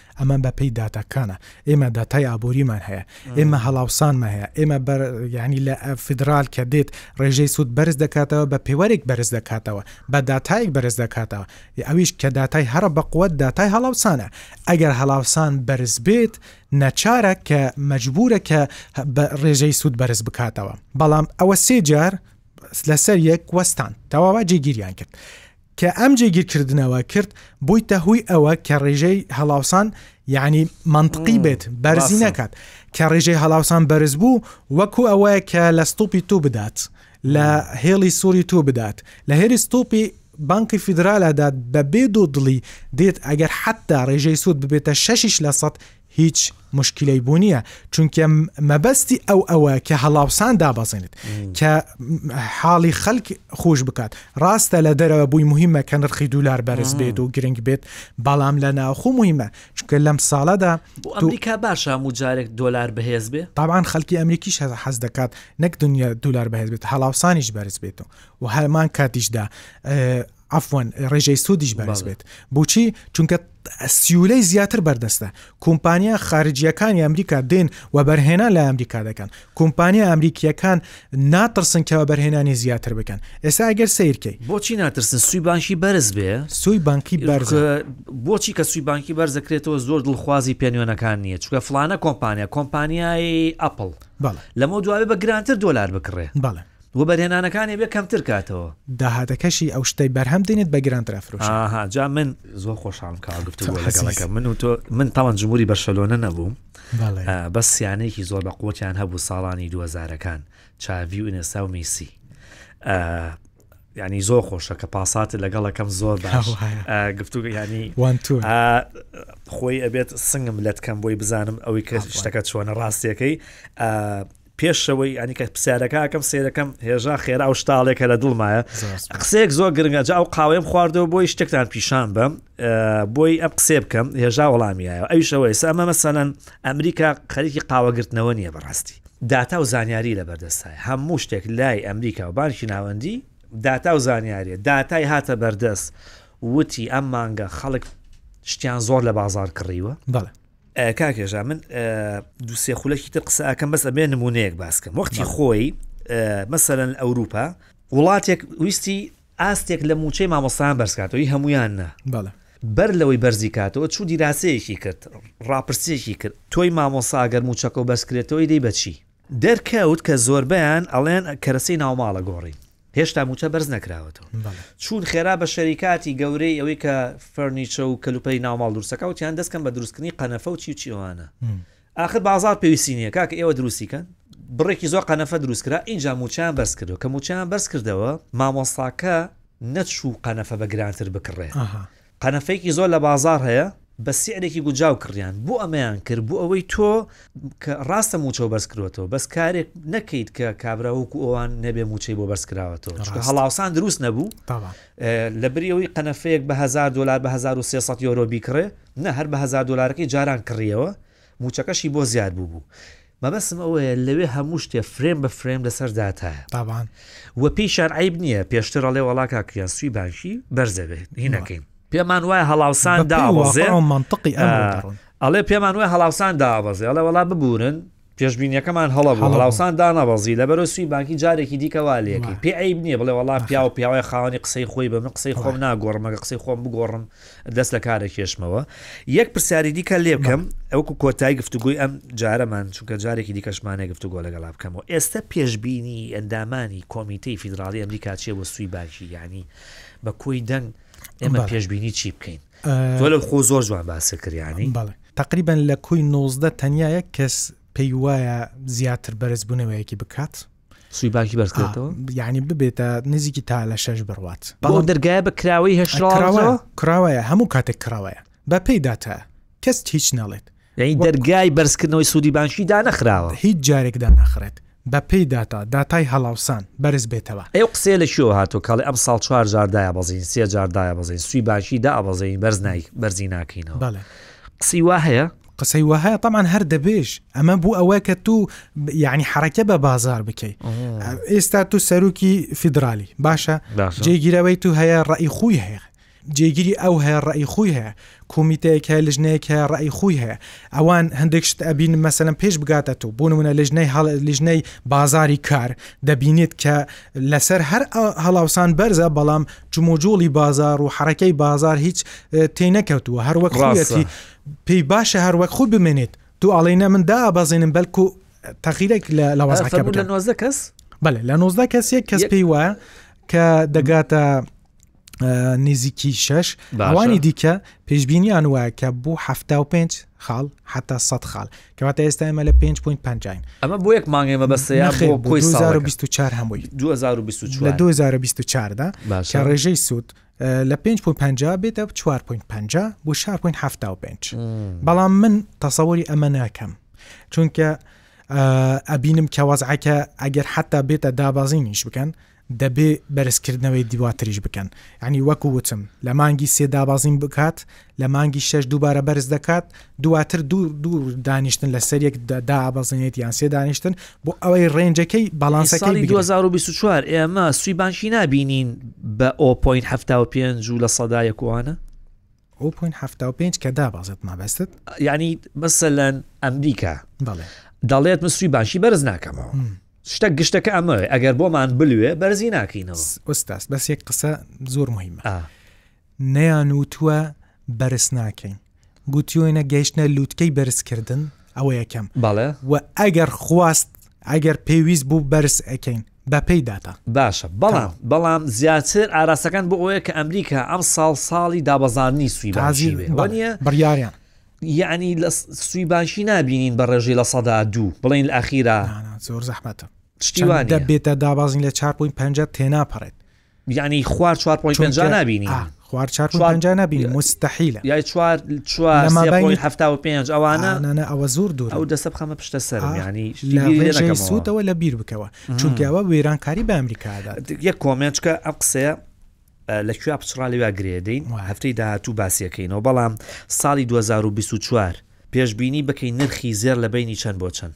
A: ئەمە
B: بە پێی داتاکانە ئێمە داتای ئابووریمان هەیە ئێمە هەڵاوسانمە هەیە ئێمە بەر ینی لە فیدرال کە دێت ڕێژەی سوود بەرز دەکاتەوە بە پێوەرێک بەرز دەکاتەوە بە داتایەک بەرز دەکاتەوە ئەویش کە داتای هەرە بەقوت داتای هەڵاوسانە ئەگەر هەڵاوسان بەرز بێت نەچارە کە مەجبورە کە بە ڕێژەی سوود بەرز بکاتەوە بەڵام ئەوە سێ جار لەسەر یەک وەستان تەواوا جێگیریان کرد کە ئەم جێگیرکردنەوە کرد بوویتە هوی ئەوە کە ڕێژەی هەڵاوسان یعنی مەنتقی بێت بەرزی نەکات کە ڕێژەی هەڵاوسان بەرز بوو وەکو ئەوە کە لە ستوپی تو بدات لە هێڵی سووری تو بدات لە هێری ستوپی بانقی فیدرالادا بە بێ دوو دڵی دێت ئەگەر حتا ڕێژەی سوود ببێتە شش لە سەد هیچ مشکلەی بوو نییە چونکە مەبەستی ئەو ئەوە کە هەڵاوسان دابەزێنێت کە حاڵی خەلک خۆش بکات ڕاستە لە دەرەوە بووی مهمە کە نرخی دولار بەرز بێت و گرنگ بێت بەڵام لە ناوخۆ مهمە چونکە لەم ساڵەدا
A: ئەمریکا باشە هەموو جارێک دۆلار بەهێز بێ
B: تاوان خەلکی ئەمریکیش هەز حەز دەکات نەک دنیا دولار بەهێز بێت هەڵاوسانیش بەرز بێت و و هەرمان کاتیشدا عەفوەن ڕێژەی سوودیش بەرز بێت بۆچی چونکە سیولەی زیاتر بەردەستە کۆمپانیا خارجیەکانی ئەمریکا دێن و بەرهێنان لە ئەمریکا دەکەن کۆمپانیا ئەمریکیەکان ناترسن کەەوە بەرهێنانی زیاتر بکەن ئێستا ئەگەر سیرکەی
A: بۆچی ناترسن سوی بانکی بەرز بێ
B: سوی بانکی بەرز
A: بۆچی کە سوی بانکی بەرزەکرێتەوە زۆر دڵخوازی پێنوێنەکان نییە چکە فلانە کۆمپانیا کۆمپانیای ئەپل لەمە دوابێ بە گرانتر دۆلار بکڕێ
B: بەڵێ
A: وەبەرهێنانەکانی بێ کەمتر کاتەوە.
B: داهاتەکەشی ئەو شتەی بەرهەم دێنێت بە گرانتر ئەفرۆشێت.
A: ئاها جا من زۆر خۆشحاڵم کە وا گفتوگۆ لەگەڵ ئەکەم من و تۆ من تاوان جمهوری بەرشەلۆنە نەبووم بەس یانەیەکی زۆر بە قوتیان هەبوو ساڵانی دووەزارەکان چاڤی و ئینێستا و میسی ینی زۆر خۆشە کە پاساتت لەگەڵەکەم زۆر باش گفتوگە ینی وان تو خۆی ئەبێت سنگم لەتکەم بۆی بزانم ئەوەی کە شتەکە چۆنە ڕاستیەکەی پێشەوەی یانی کە پسیارەکەکەم سێرەکەم هێژا خێرا ئەو شتاڵێکە لە دڵمایە قسەیەک زۆر گرنگە جا ئەو قاوەیەم خواردەوە بۆی شتێکتان پیشان بم بۆی ئەم قسێ بکەم هێژا وەڵامیایە ئەویشەوەی سامە مەسەەن ئەمریکا خەریکی قاوەگرتنەوە نییە بەڕاستی داتا و زانیاری لە بەردەستای هەموو شتێک لای ئەمریکا و بانکی ناوەندی داتا و زانیاریە داتای هاتە بەردەست وتی ئەم مانگە خەڵک شتیان زۆر لە بازار کڕیوە
B: بەڵێ
A: کاک ێژا من دوسێ خولەکی تر قسە ئەکەم بەس ئەبێ نمونەیەک باسکەم وەختی خۆی مەسەرەن ئەوروپا وڵاتێک ویستی ئاستێک لە موچەی مامۆستان بەرزکاتەوەی هەمویان نا
B: بەڵێ
A: بەر لەوەی بەرزی کاتەوە چوو دیراسەیەکی کرد ڕاپرسیەکی کرد تۆی مامۆساگەر موچەکە و بەسکرێتەوەی دەی بەچی دەرکەوت کە زۆربەیان ئەڵێن کەرەسەی ناوماڵە گۆڕین هێشتا موچە بەرز نەکراوەتەوە چوون خێرا بە شەریکاتی گەورەی ئەوەی کە فەرنیچە و کەلوپەلی ناوماڵ دروستەکە وتیان دەستکەن بە دروستکردنی قەنەفە و چی و چیوانە ئاخر بازار پێویستی نییە کاکە ئێوە دروستیکەن بڕێکی زۆر قەنەفە دروستکرا ئینجا موچیان بەرز کردو کە موچیان بەرز کردەوە مامۆستاکە نەچوو قەنەفە بە گرانتر بکڕێ قەنەفەیەکی زۆر لە بازاڕ هەیە بە سیعرێکی گونجاو کڕیان بۆ ئەمەیان کرد بۆ ئەوەی تۆ کە ڕاستە مووچەو بەرز کروەتەوە بەس کارێک نەکەیت کە کابرا وەکو ئەوان نەبێ مووچەی بۆ بەرز کراوەتەوە چونکە ڕاستە. هەڵاوسان دروست نەبوو تەبعەن. ئە، لە بری ئەوەی قەنەفەیەک بە هەزار دۆلار بە هەزار و سێ سەد یۆرۆ بیکڕێ نە هەر بە هەزار دۆلارەکەی جاران کڕیەوە مووچەکەشی بۆ زیاد بووبوو مەبەستم ئەوەیە لەوێ هەموو شتێ فرێم بە فرێم لەسەر داتایە
B: تابان.
A: وە پێیشان عەیب نیە پێشتر ئەڵێ وەڵا کاک کیان سوی بانکی بەرزە بێ هی نەکەین پێمان وایە هەڵاوسان بەپێی
B: واقع دابەزێ و مەنتقی ئەمرۆ ئا، دەڕۆن.
A: ئەڵێ پێمان وایە هەڵاوسان دابەزێ ئەڵێ وەڵا ببورن پێشبینیەکەمان هەڵە بوو هەڵە بوو. هەڵاوسان دانەبەزی لەبەرو سوی بانکی جارێکی دیکە وا لێکەی وایە. پێ عەیب نیە بڵێ وەڵا پیاو پیاوە خاوەنی قسەی خۆی بە من قسەی خۆم وایە. ناگۆڕم ئەگە قسەی خۆم بگۆڕم دەست لە کارە کێشمەوە یەک پرسیاری دیکە لێ بکەم ئەوکو کۆتای گفتوگوی ئەم جارەمان چونکە جارێکی دیکەشمانە گفتوگۆ لەگەڵا بکەمەوە ئێستا پێشببینی ئەندامانی کۆمیتەی فیدراالی ئەمریکا چێ بۆ سوی باشی ینی بە کۆی دەنگ ئێمە پێشببینی چی بکەین تۆ لە خۆ زۆر جوان باسە کریانی بەڵێ
B: تقریبان لە کۆی 19 تەنیا یەک کەس پێی وایە زیاتر بەرزبوونەوەیەکی بکات
A: سوی باکی بەرزکرێتەوە
B: یعنی ببێتە نزیکی تا لە شش بڕوات
A: بەڵام دەرگایە بە کراوەی هەشراوە
B: کراوەیە هەموو کاتێک کراوەیە بە پێی داتا کەس هیچ ناڵێت
A: یعنی دەرگای بەرزکردنەوەی سوودی بانشی دا نەخراوە
B: هیچ جارێکدا ناخرێت بە پێی داتا داتای هەڵاوسان بەرز بێتەوە
A: ئەو قسێ لە شو هاتو کاڵی ئەم ساڵ چوار جاردایە بەزین سێ جاردایە بەزین سوی باشی دا بەزین بەرز نای بەرزی ناکەینەوە قسی وا هەیە
B: قسەی وەهایە تەمان هەر دەبێژ ئەمە بوو ئەوە کە تو یعنی حرەکە بە بازار بکەیت ئێستا تو سەرروکی فیدرالی باشە جێگیرەوەی تو هەیە ڕێی خوی هەیە جێگیری ئەو هەیە ڕێی خوی هەیە کۆمیتەیەک هەیە لژنەیەک هەیە ڕێی خوی هەیە ئەوان هەندێک شت ئەبین مەسەن پێش بگاتە تو بوون منە لژنەی هەڵ لژنەی بازاری کار دەبینێت کە لەسەر هەر هەڵاوسان بەرزە بەڵام جموجۆڵی بازار و حرەکەی بازار هیچ تێنەکەوتووە هەروەک ڕاستی پێی باشە هەر وەک خۆی بمێنێت تو ئەڵێی نە من دابەزێنم بەلکو تەغیرێک لە وەزعەکە بکەم
A: لە نۆزدە کەس
B: بەلێ لە نۆزدە کەس یەک کەس پێی وایە کە دەگاتە نزیکی شەش ئەوانی دیکە پێشببینیان وایە کە بۆ هەفتا و پێنج خاڵ حتا سە خاڵ کەواتە ئێستا ئمە لە 5.5
A: ئەمە بۆ یەک مانگێمە بەسەیە
B: خۆ بۆی
A: 2024
B: هەمووی 2024دا کە ڕێژەی سوود لە پێنج پوین پەنجا بێتە چوار پوین پەنجا بۆ شار پوین هەفتا و پێنج بەڵام من تەسەوەری ئەمە ناکەم چونکە ئەبینم کەوازعکە ئەگەر حتا بێتە دابازینیش بکەن دەبێ بەرزکردنەوەی دیواتریش بکەن ینی وەکو وتم لە مانگی سێ دابازین بکات لە مانگی شەش دووبارە بەرز دەکات، دواتر دوو دوو دانیشتن لەسەر یەک دابەزێنێت یان سێ دانیشتن بۆ ئەوەی رێنجەکەی
A: باڵانسەکەی ساڵی بگرێت. 2024 ئێمە سووی بانکی نابینین بە ئۆ پۆینت حەفتا و پێنج و لە سەدا
B: یەکوانە. ئۆ پۆینت حەفتا و پێنج کە دابەزێت مەبەستت؟
A: یانی مەسەلەن ئەمریکا بەڵێ دەڵێت من سووی بانکی بەرز ناکەمەوە. شتە گشتەکە ئەمەوێ ئەگەر بۆمان بلوێ بەرزی ناکەینەوە.
B: ئوستاز بەس یەک قسە زۆر مهمە. نەیان وتووە بەرز ناکەین گوتیۆینە گەیشتە لووتکەی بەرزکردن ئەوە یەکەم
A: بەڵێ
B: و ئەگەر خواست ئەگەر پێویست بوو بەرز ئەەکەین بەپی داتا
A: باشە بەڵام بەڵام زیاتر ئاراستەکان بۆ ئەوەیە کە ئەمریکا ئەم ساڵ ساڵی دابەزاننی سوی بازی وانە
B: بڕیاریان
A: یعنی لە سوی باشی نبینین بە ڕێژەی لە سەدا دوو بڵین لە ئەخیرا
B: زۆر زەحمەتە
A: شتیوان
B: دەبێتە دابازین لە 4.5 تێناپەڕێت
A: یعنی خوار چوار پوین پنج نبینی
B: خوار چوار پنج نبینی مستحیلە
A: یای چوار چوار سێ هەفتا و پێنج ئەوانە نانە
B: ئەوە زۆر دوور
A: ئەو دەسە بخەمە پشتە سەر ینی لەژەی
B: سووتەوە لە بیر بکەوە چونکەوە وێرانکاری بە ئەمریکادا
A: یەک کۆمێنچکە ئەم قسەیە لە کوێ پچڕا لەویا گرێدەین هەفتەی داهاتوو باسیەکەینەوە بەڵام ساڵی 2024 پێشببینی بکەین نرخی زێر لە بینی چەند بۆ چەند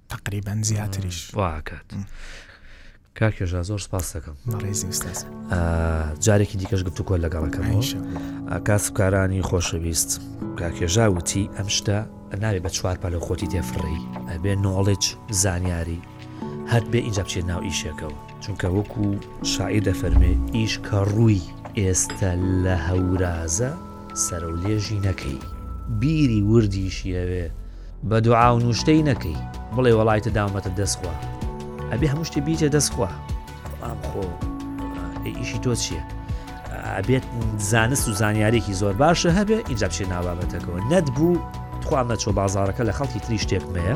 B: تقریبان زیاتریش
A: واکات. کاکێژا زۆر سپاس دەکەم جارێکی دیکەش گفتو کۆل لەگەڵەکەم کاسبکارانی خۆشەویست کاکێژا وتی ئەم شتە ناوێ بە چوار پەلە خۆتی تێفڕی ئەبێ نۆڵج زانیاری هەت بێ ئینجا بچێت ناو ئیشەکەەوە چونکە وەکو شاعیر دەفەرمێ ئیش کە ڕووی ئێستا لە هەورازە سەرەو لێژی نەکەی بیری وردیشی ئەوێ بە دوعا و نوشتەی نەکەی بڵێ وەڵای تە داومەتە دەست خوا ئەبێ هەموو شتێ بیجە دەست خوا بەڵام خۆ ئیشی تۆ چییە ئەبێت زانست و زانیارێکی زۆر باشە هەبێ ئینجا بچێ ناوابەتەکەەوە نەت بوو تخوا مەچۆ بازارەکە لە خەڵکی تری شتێک مەیە